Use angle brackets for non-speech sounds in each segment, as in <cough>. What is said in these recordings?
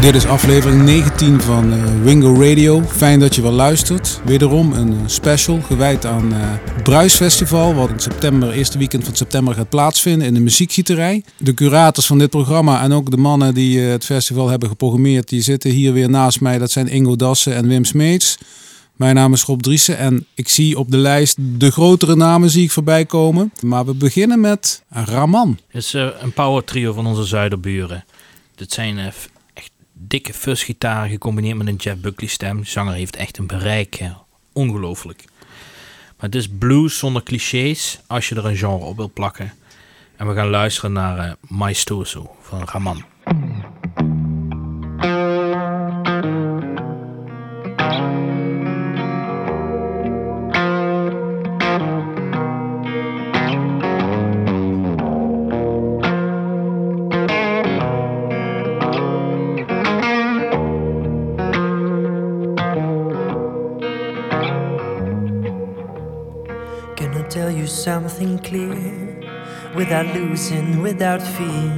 Dit is aflevering 19 van uh, Wingo Radio. Fijn dat je wel luistert. Wederom een uh, special gewijd aan het Bruisfestival, wat in september, eerste weekend van september gaat plaatsvinden in de muziekgieterij. De curators van dit programma en ook de mannen die het festival hebben geprogrammeerd, die zitten hier weer naast mij. Dat zijn Ingo Dassen en Wim Smeets. Mijn naam is Rob Driessen en ik zie op de lijst de grotere namen zie ik voorbij komen. Maar we beginnen met Raman. Het is een power trio van onze zuiderburen. Dit zijn dikke fuzz-gitaar gecombineerd met een Jeff Buckley stem. De zanger heeft echt een bereik. Ongelooflijk. Maar het is blues zonder clichés als je er een genre op wil plakken. En we gaan luisteren naar uh, Maestoso van Raman. Something clear without losing, without fear.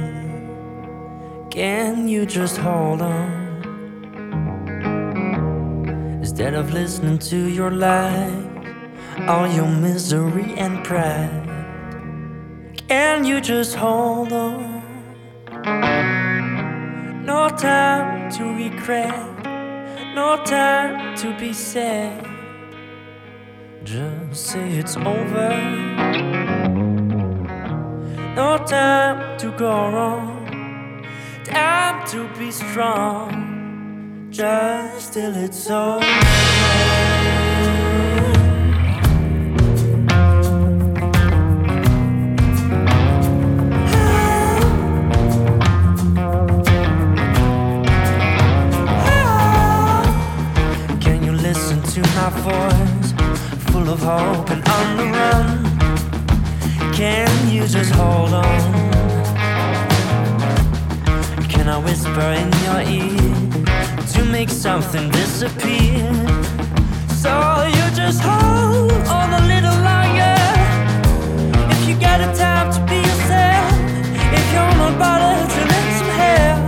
Can you just hold on? Instead of listening to your lies, all your misery and pride. Can you just hold on? No time to regret, no time to be sad. Just say it's over. No time to go wrong. Time to be strong. Just till it's over. Hold on? Can I whisper in your ear to make something disappear? So you just hold on a little longer. If you got a time to be yourself, if you're not bothered to let some help.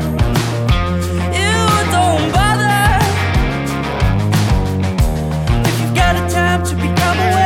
You don't bother if you've got a time to be it's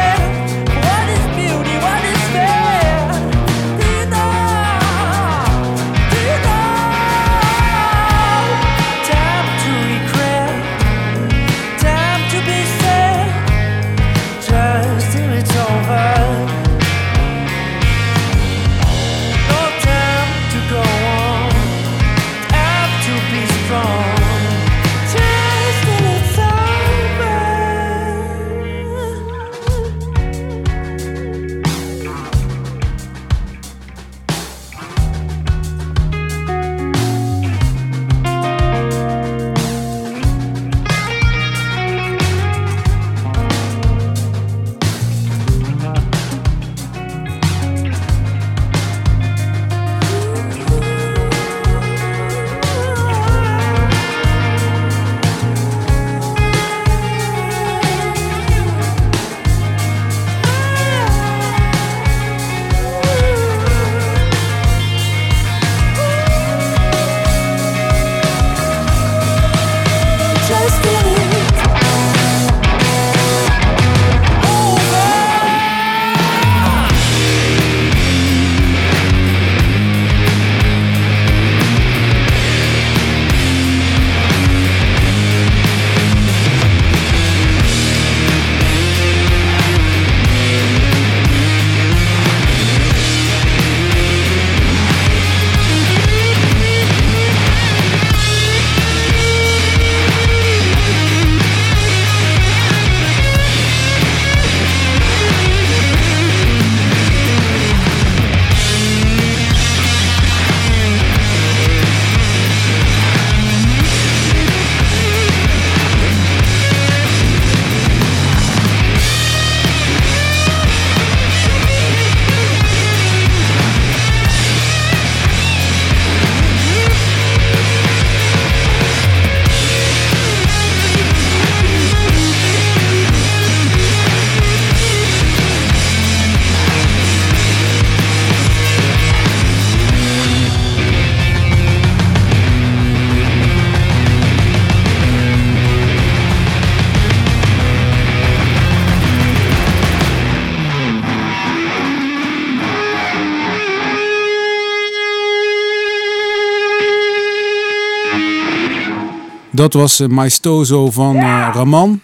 Dat was uh, Maestoso van uh, Raman.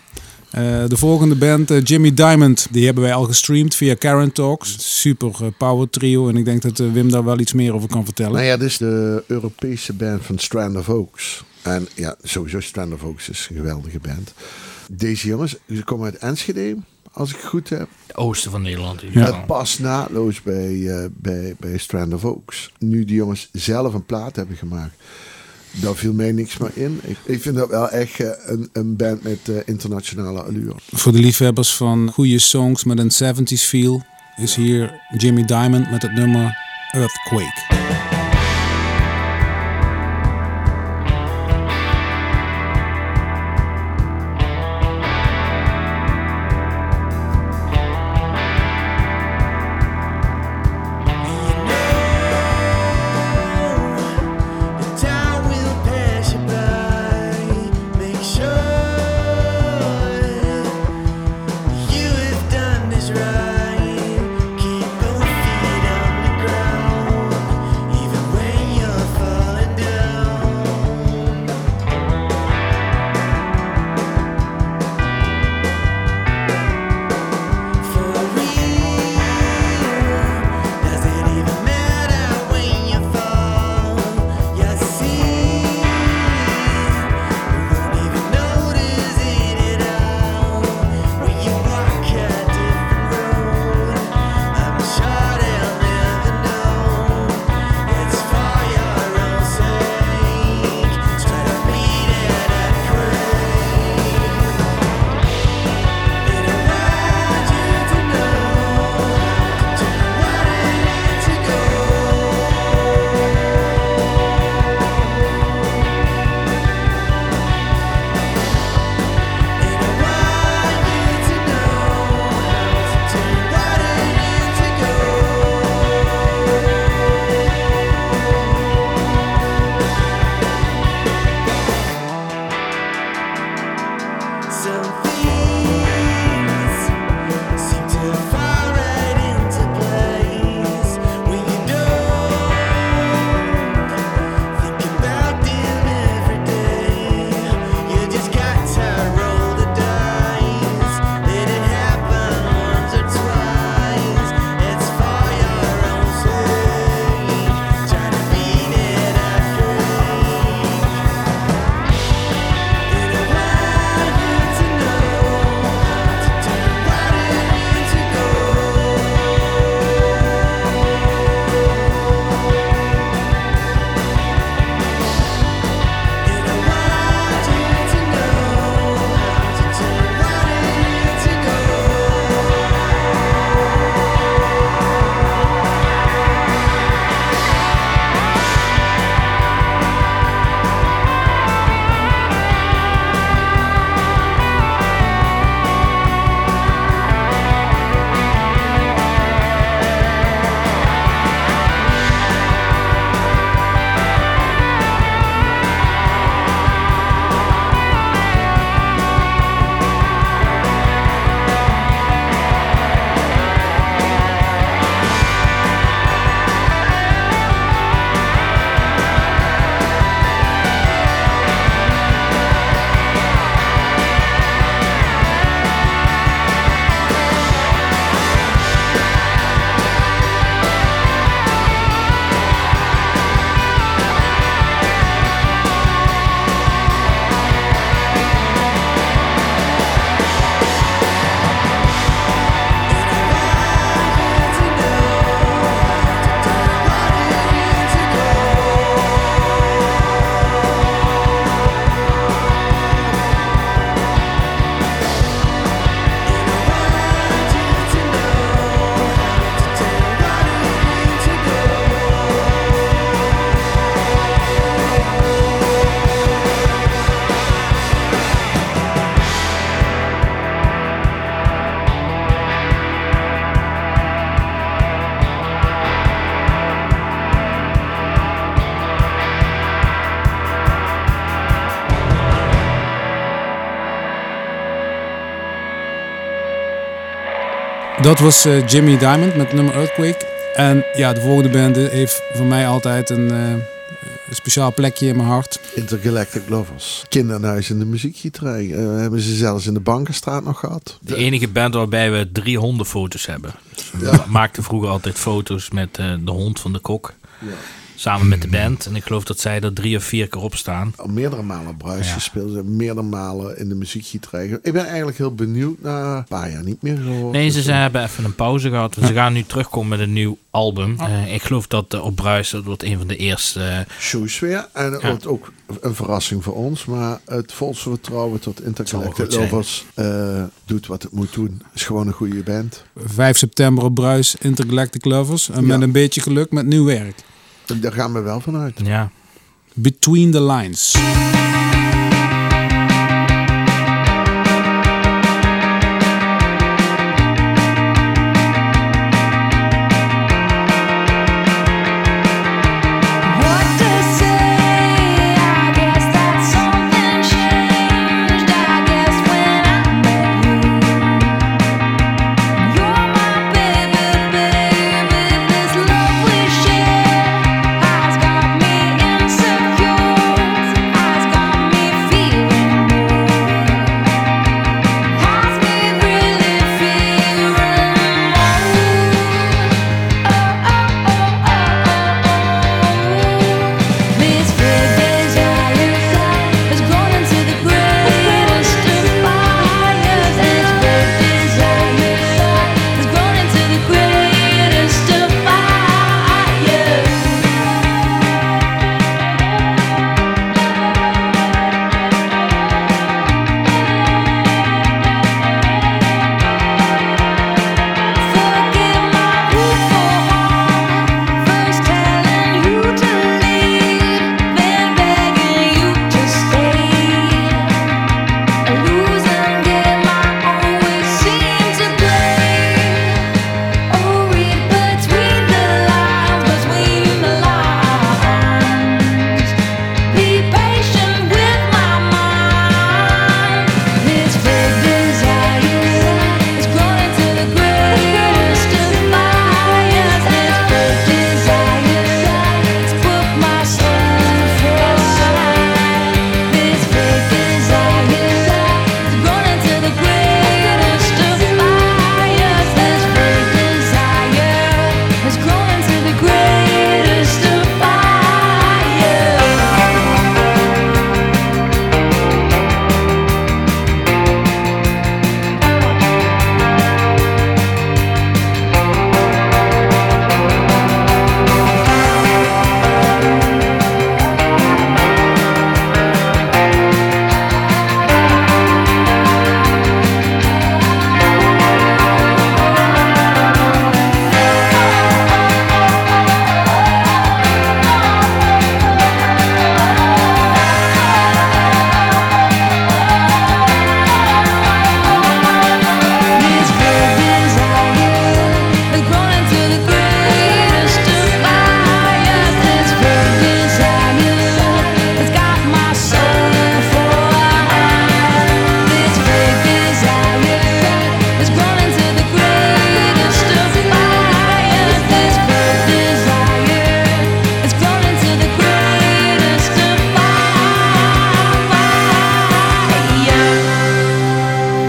Uh, de volgende band, uh, Jimmy Diamond, die hebben wij al gestreamd via Karen Talks. Super uh, power trio en ik denk dat Wim daar wel iets meer over kan vertellen. Nou ja, dit is de Europese band van Strand of Oaks. En ja, sowieso Strand of Oaks is een geweldige band. Deze jongens, ze komen uit Enschede, als ik het goed heb. Het oosten van Nederland. Ja. Het past naadloos bij, bij, bij Strand of Oaks. Nu die jongens zelf een plaat hebben gemaakt daar viel mij niks meer in. Ik, ik vind dat wel echt uh, een, een, band met uh, internationale allure. Voor de liefhebbers van goede songs met een 70s feel is hier Jimmy Diamond met het nummer Earthquake. Dat was uh, Jimmy Diamond met nummer Earthquake. En ja, de volgende band heeft voor mij altijd een uh, een speciaal plekje in mijn hart. Intergalactic Lovers. Kinderhuis in de muziekgieterij. Eh, hebben ze zelfs in de Bankenstraat nog gehad. De enige band waarbij we drie hondenfoto's hebben. Ja. We maakten vroeger altijd foto's met eh, de hond van de kok. Samen met de band. En ik geloof dat zij er drie of vier keer op staan. Al meerdere malen bruis Ja. gespeeld. Ze hebben meerdere malen in de muziekgieterij. Ik ben eigenlijk heel benieuwd naar een paar jaar niet meer gehoord. Nee, ze, Dus, ze hebben even een pauze gehad. Ze gaan nu terugkomen met een nieuw album. Eh, ik geloof dat eh, op Bruis, dat wordt een van de eerste. eh, shows weer. En het Ja. wordt ook een verrassing voor ons. Maar het volste vertrouwen tot Intergalactic. Lovers eh, doet wat het moet doen. Is gewoon een goede band. 5 september op Bruis, Intergalactic Lovers. En Ja. met een beetje geluk met nieuw werk. Daar gaan we wel vanuit. ja. Between the Lines.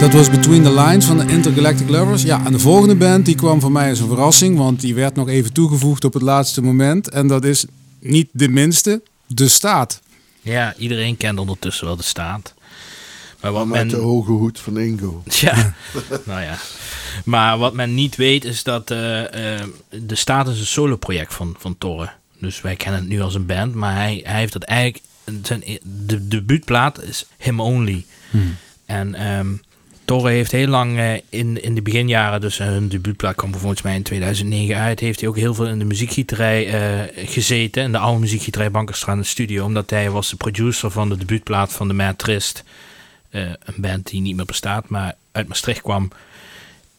Dat was Between the Lines van de Intergalactic Lovers. Ja, en de volgende band die kwam voor mij als een verrassing, want die werd nog even toegevoegd op het laatste moment. En dat is niet de minste, De Staat. ja, iedereen kent ondertussen wel de staat. Maar wat Met de men. hoge hoed van Ingo. <laughs> Ja, nou ja. Maar wat men niet weet is dat eh, eh, de staat is een solo-project van, van Torre. Dus wij kennen het nu als een band, maar hij, hij heeft dat eigenlijk. Zijn, e- de debuutplaat is Him Only. En ehm Torre heeft heel lang eh, in, in de beginjaren, dus eh, hun debuutplaat kwam volgens mij in 2009 uit, heeft hij ook heel veel in de muziekgieterij eh, gezeten, in de oude muziekgieterij Bankerstraat in de studio, omdat hij was de producer van de debuutplaat van de Mad Trist. Eh, een band die niet meer bestaat, maar uit Maastricht kwam,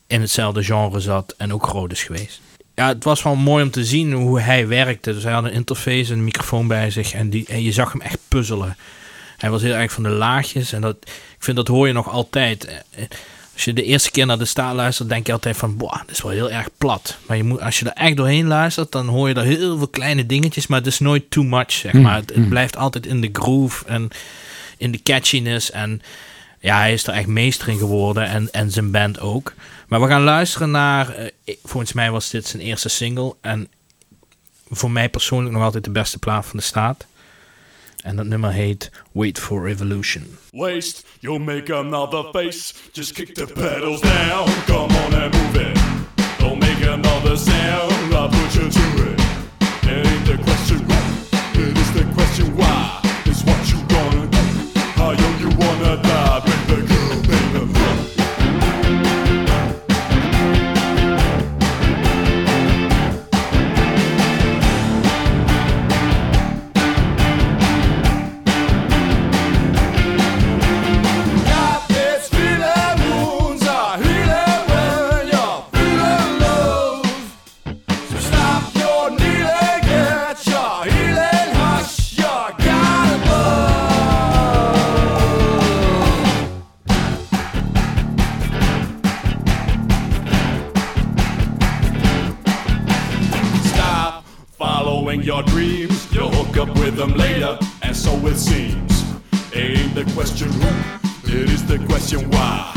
in hetzelfde genre zat en ook groot is geweest. Ja, het was wel mooi om te zien hoe hij werkte. Dus hij had een interface en een microfoon bij zich en, die, en je zag hem echt puzzelen. Hij was heel erg van de laagjes en dat, ik vind dat hoor je nog altijd. Als je de eerste keer naar de staat luistert, denk je altijd van, boah, dit is wel heel erg plat. Maar je moet, als je er echt doorheen luistert, dan hoor je er heel veel kleine dingetjes, maar het is nooit too much, zeg Mm, maar. Het, het mm. blijft altijd in de groove en in de catchiness. En ja, hij is er echt meester in geworden en, en zijn band ook. Maar we gaan luisteren naar, eh, volgens mij was dit zijn eerste single. En voor mij persoonlijk nog altijd de beste plaat van de staat. En dat nummer heet Wait for Revolution. Waste, you'll make another face. Just kick the pedals down. Come on and move it. Don't make another sound. I'll put you to it seems. Ain't the question who, it is the question why.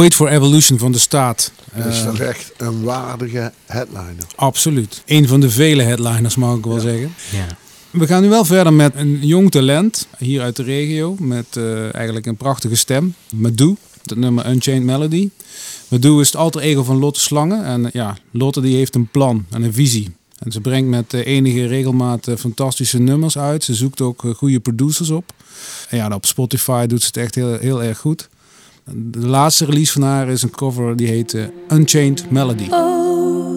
Wait for Evolution van de staat. Dat is Eh, toch echt een waardige headliner. absoluut. Een van de vele headliners mag ik wel zeggen. Ja. We gaan nu wel verder met een jong talent hier uit de regio. Met eh, eigenlijk een prachtige stem. Madou, dat nummer Unchained Melody. Madou is het alter ego van Lotte Slangen. En eh, ja, Lotte die heeft een plan en een visie. En ze brengt met eh, enige regelmaat eh, fantastische nummers uit. Ze zoekt ook eh, goede producers op. En ja, op Spotify doet ze het echt heel, heel erg goed. De laatste release van haar is een cover die heet eh, Unchained Melody. Oh,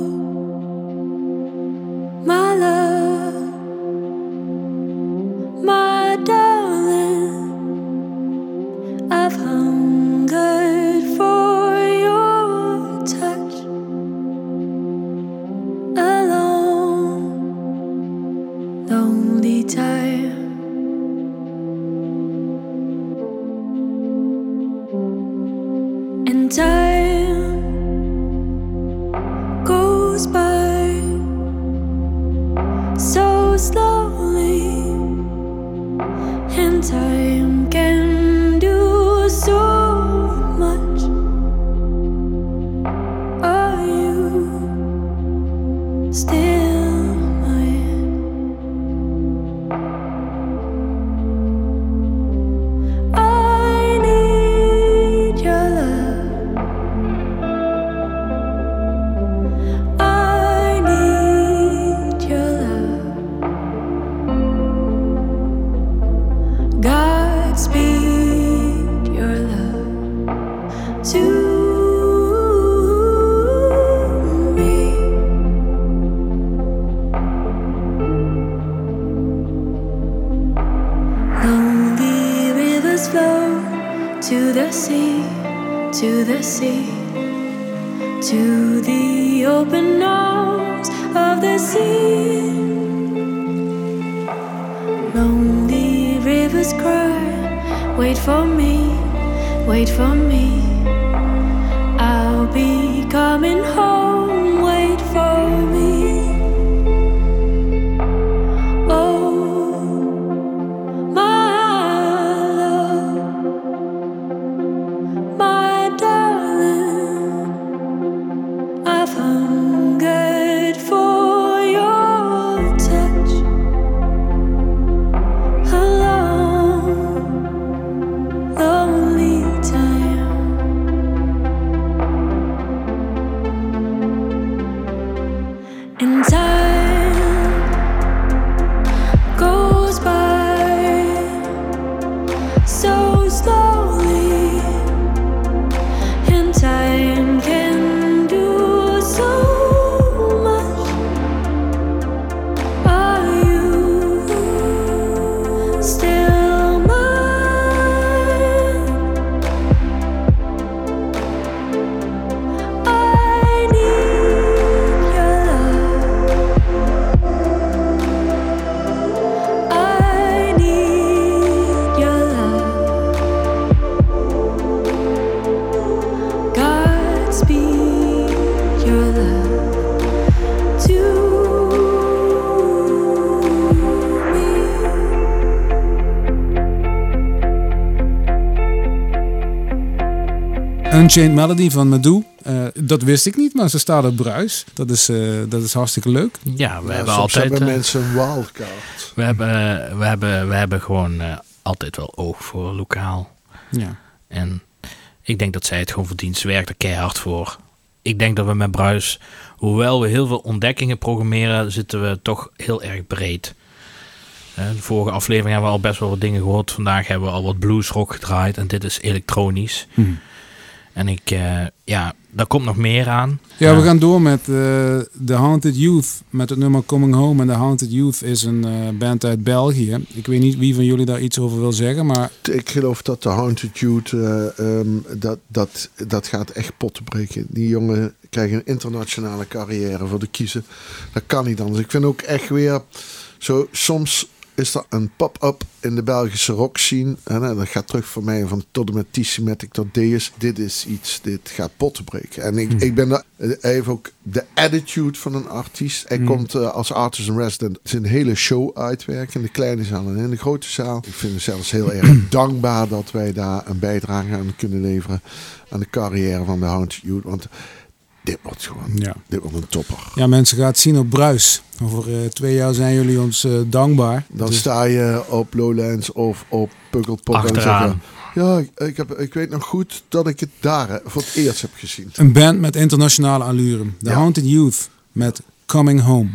Unchained Melody van Madou. Eh, dat wist ik niet, maar ze staat op Bruis. Dat is, eh, dat is hartstikke leuk. Ja, we Ja, hebben soms altijd... hebben eh, mensen een wildcard. we, hebben, we, hebben, we hebben gewoon eh, altijd wel oog voor lokaal. Ja. En ik denk dat zij het gewoon verdient. Ze werkt er keihard voor. Ik denk dat we met Bruis, hoewel we heel veel ontdekkingen programmeren, zitten we toch heel erg breed. De vorige aflevering hebben we al best wel wat dingen gehoord. Vandaag hebben we al wat bluesrock gedraaid en dit is elektronisch. Hm. En ik, eh, ja, daar komt nog meer aan. Ja, we gaan door met eh The Haunted Youth. Met het nummer Coming Home. En The Haunted Youth is een eh, band uit België. Ik weet niet wie van jullie daar iets over wil zeggen. Maar Ik geloof dat de Haunted Youth, eh, ehm, dat, dat, dat gaat echt potten breken. Die jongen krijgen een internationale carrière voor de kiezen. Dat kan niet anders. Ik vind ook echt weer zo, soms is er een pop-up in de Belgische rock scene. En eh, dat gaat terug voor mij van tot en met T-Matic tot Deus. Dit is iets, dit gaat potten breken. En ik, ik ben daar, hij heeft ook de attitude van een artiest. Hij komt eh, als artist in resident zijn hele show uitwerken. In de kleine zaal en in de grote zaal. Ik vind het zelfs heel erg <clears throat> dankbaar dat wij daar een bijdrage aan kunnen leveren. Aan de carrière van de Haunted Youth. Want dit wordt gewoon, ja. dit wordt een topper. ja, mensen gaan het zien op Bruis. Over eh, twee jaar zijn jullie ons eh, dankbaar. Dan Dus- sta je op Lowlands of op Pukkelpop en Achteraan. zeggen... Ja, ik- heb, ik weet nog goed dat ik het daar eh, voor het eerst heb gezien. Een band met internationale allure. The Ja. Haunted Youth met Coming Home.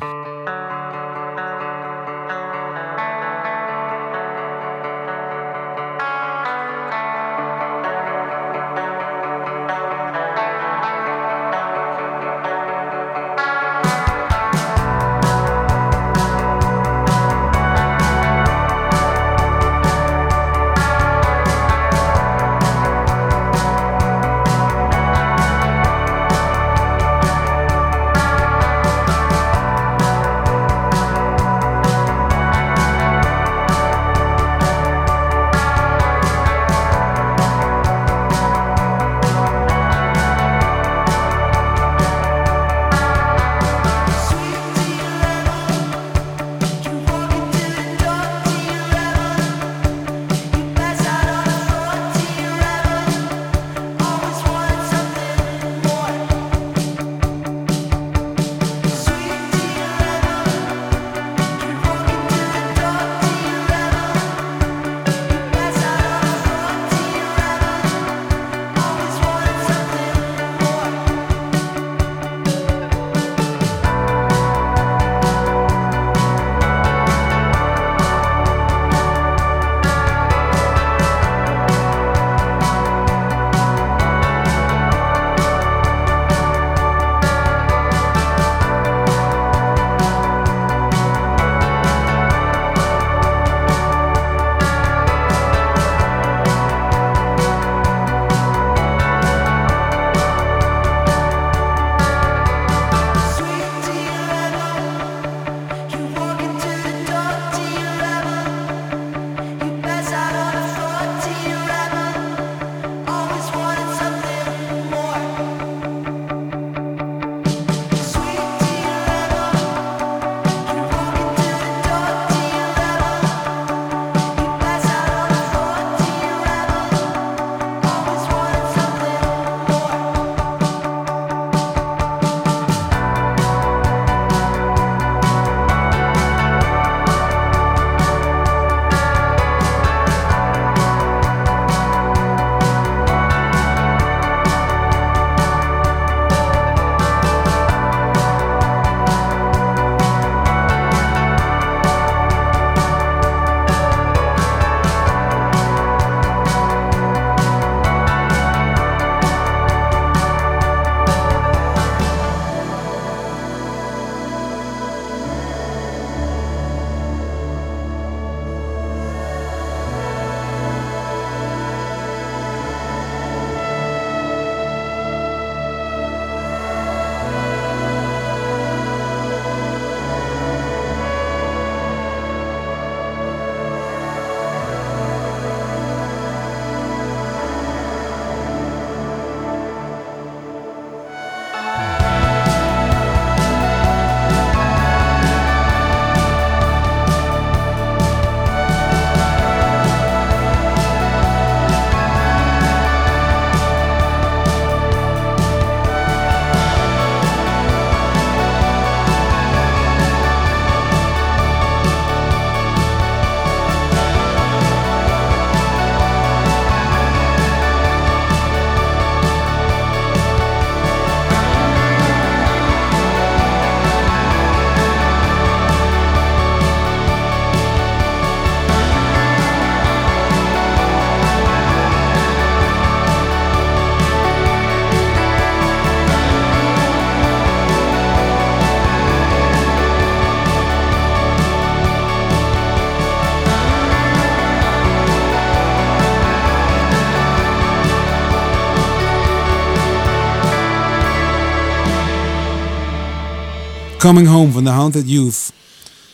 Coming Home van The Haunted Youth.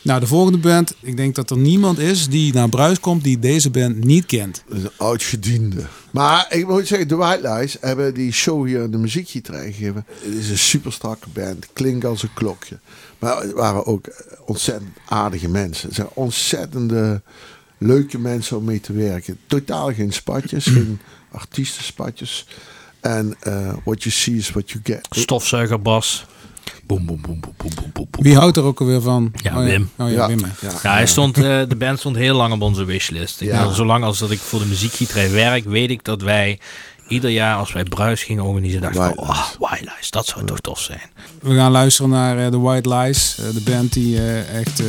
Nou, de volgende band. Ik denk dat er niemand is die naar Bruis komt die deze band niet kent. Een oud-gediende. Maar ik moet zeggen, de White Lies hebben die show hier in de muziekgieterij gegeven. Het is een super strakke band. Klinkt als een klokje. Maar het waren ook ontzettend aardige mensen. Het zijn ontzettende leuke mensen om mee te werken. Totaal geen spatjes, geen artiestenspatjes. En eh, what you see is what you get. Stofzuigerbas. Boem, boem, boem, boem, boem, boem, boem. Wie houdt er ook alweer van? Ja, Oh Wim. Oh ja, Ja. Wim. hè. Ja. Ja, hij stond, eh, de band stond heel lang op onze wishlist. Ik Ja. zolang als dat ik voor de muziekgieterij werk, weet ik dat wij ieder jaar als wij bruis gingen organiseren, dachten van, oh, White Lies, dat zou toch tof zijn. We gaan luisteren naar eh, The White Lies. eh, de band die eh, echt eh,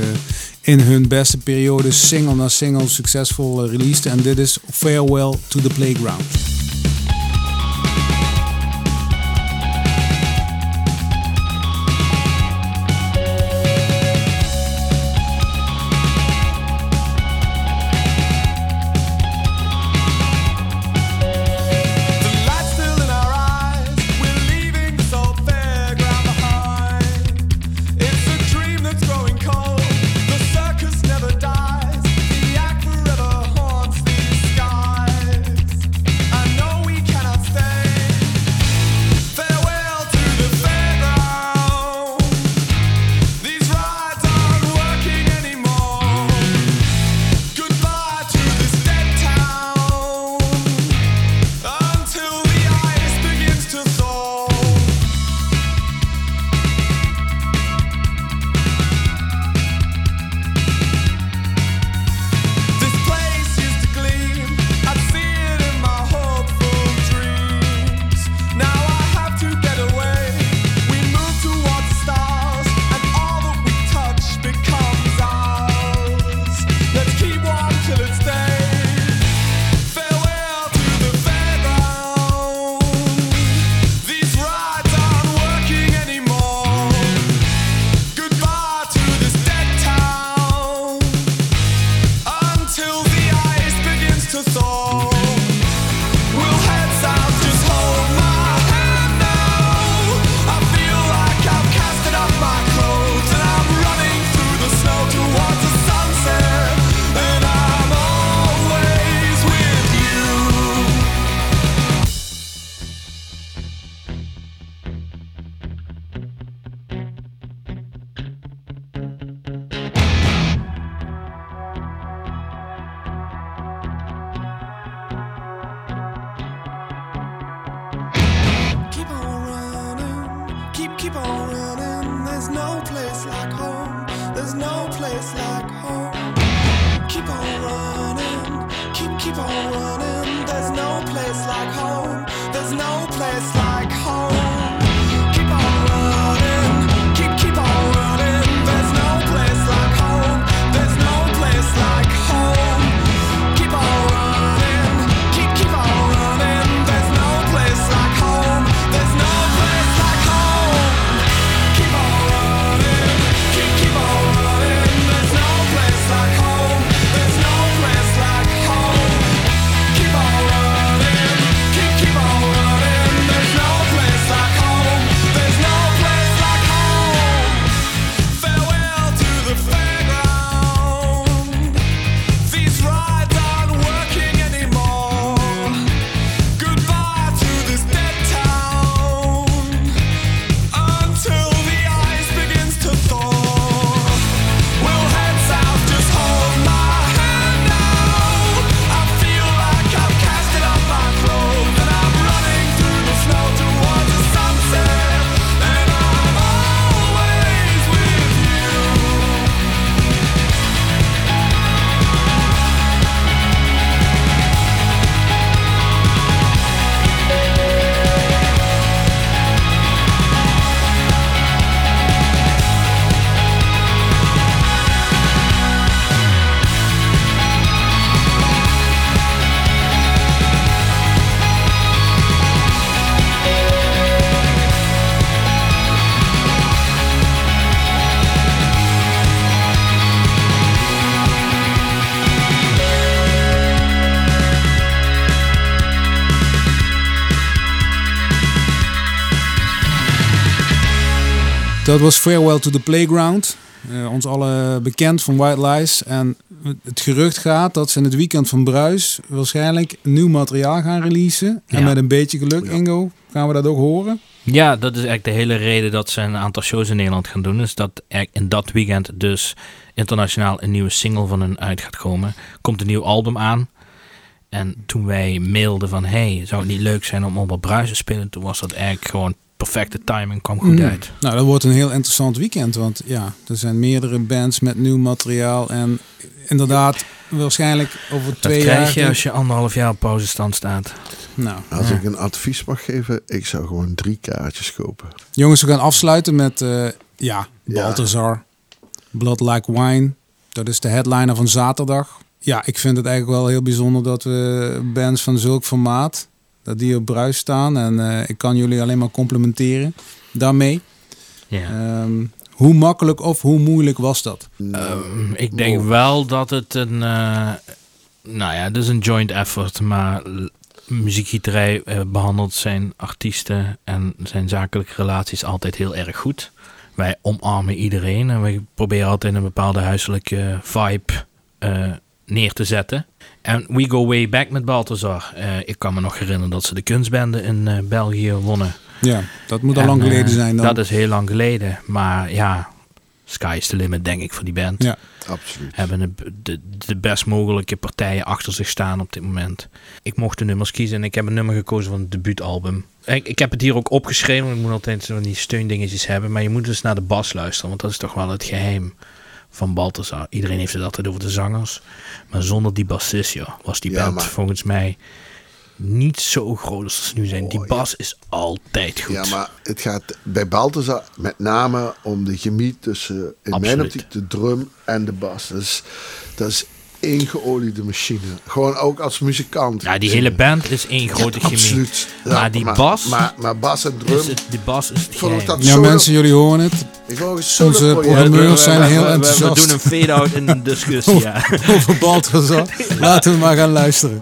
in hun beste periode single na single succesvol eh, released. En dit is Farewell to the Playground. Dat was Farewell to the Playground. Eh, ons alle bekend van White Lies. En het gerucht gaat dat ze in het weekend van Bruis waarschijnlijk nieuw materiaal gaan releasen. En Ja. met een beetje geluk, Ingo, gaan we dat ook horen. Ja, dat is eigenlijk de hele reden dat ze een aantal shows in Nederland gaan doen. Is dat er in dat weekend dus internationaal een nieuwe single van hun uit gaat komen. Komt een nieuw album aan. En toen wij mailden van, hey, zou het niet leuk zijn om op bruis te spelen? Toen was dat eigenlijk gewoon perfecte timing, kwam goed Mm. uit. Nou, dat wordt een heel interessant weekend. Want ja, er zijn meerdere bands met nieuw materiaal. En inderdaad, waarschijnlijk over Dat twee jaar... krijg je als je anderhalf jaar op pauzestand staat. Nou, Als ja. ik een advies mag geven, ik zou gewoon drie kaartjes kopen. Jongens, we gaan afsluiten met eh, ja, Ja. Balthazar. Blood Like Wine. Dat is de headliner van zaterdag. Ja, ik vind het eigenlijk wel heel bijzonder dat we bands van zulk formaat, dat die op bruis staan. En eh, ik kan jullie alleen maar complimenteren daarmee. Ja. Ehm, hoe makkelijk of hoe moeilijk was dat? Ehm, ik denk wel dat het een. eh, nou ja, het is een joint effort, maar muziekgieterij eh, behandelt zijn artiesten en zijn zakelijke relaties altijd heel erg goed. Wij omarmen iedereen en we proberen altijd een bepaalde huiselijke vibe eh, neer te zetten. En we go way back met Balthazar. Eh, ik kan me nog herinneren dat ze de kunstbende in eh, België wonnen. Ja, dat moet al En, lang eh, geleden zijn dan. Dat is heel lang geleden. Maar ja, sky is the limit, denk ik, voor die band. Ja. Absoluut. Hebben de, de, de best mogelijke partijen achter zich staan op dit moment. Ik mocht de nummers kiezen en ik heb een nummer gekozen van het debuutalbum. Ik, ik heb het hier ook opgeschreven, want ik moet altijd zo van die steundingetjes hebben. Maar je moet dus naar de bas luisteren, want dat is toch wel het geheim van Balthazar. Iedereen heeft het altijd over de zangers. Maar zonder die bassist, joh, was die Ja, band maar- volgens mij niet zo groot als ze nu zijn. Die bas is altijd goed. Ja, maar het gaat bij Balthazar met name om de chemie tussen, in mijn optiek, de drum en de bas. Dus, dat is één geoliede machine. Gewoon ook als muzikant. Ja, die hele band is één grote chemie. Absoluut. Ja, maar die maar, bas, Maar, maar bas en drum. is het, die bas is het geheim. dat Ja, solo- mensen, jullie horen het. Ik Onze programmeurs zijn we, heel we- we- enthousiast. We doen een fade-out in een discussie, ja. <laughs> Over Balthazar. Laten we maar gaan luisteren.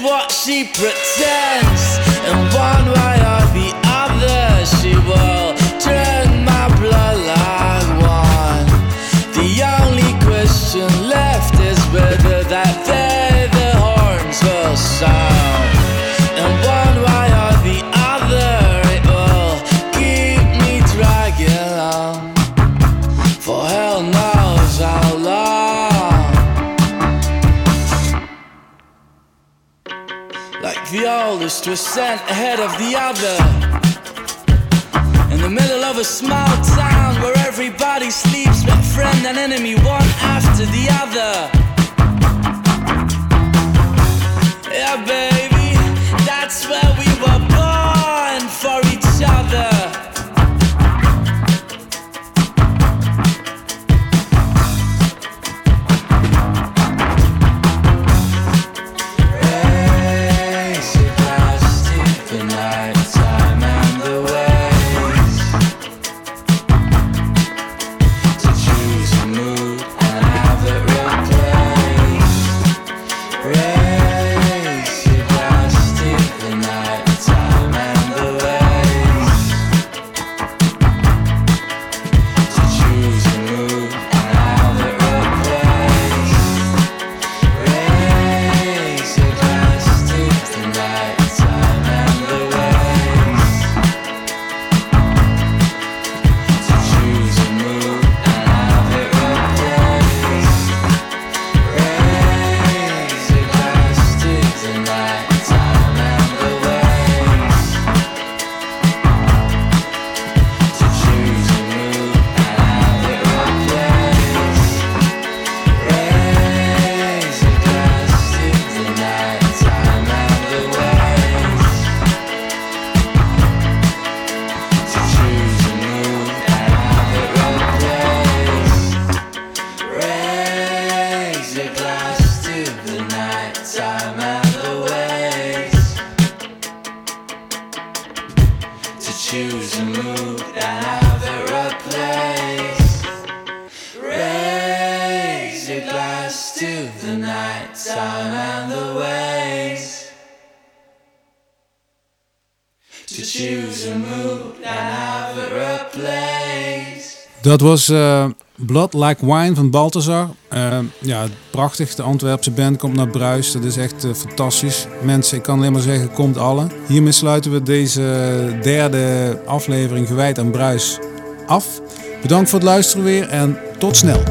What she pretends. Sent ahead of the other. In the middle of a small town where everybody sleeps with friend and enemy one after the other. Yeah, baby, that's where we were born for each other. Dat was eh, Blood Like Wine van Balthazar. Eh, ja, prachtig. De Antwerpse band komt naar Bruis. Dat is echt eh, fantastisch. Mensen, ik kan alleen maar zeggen, komt alle. Hiermee sluiten we deze derde aflevering gewijd aan Bruis af. Bedankt voor het luisteren weer en tot snel.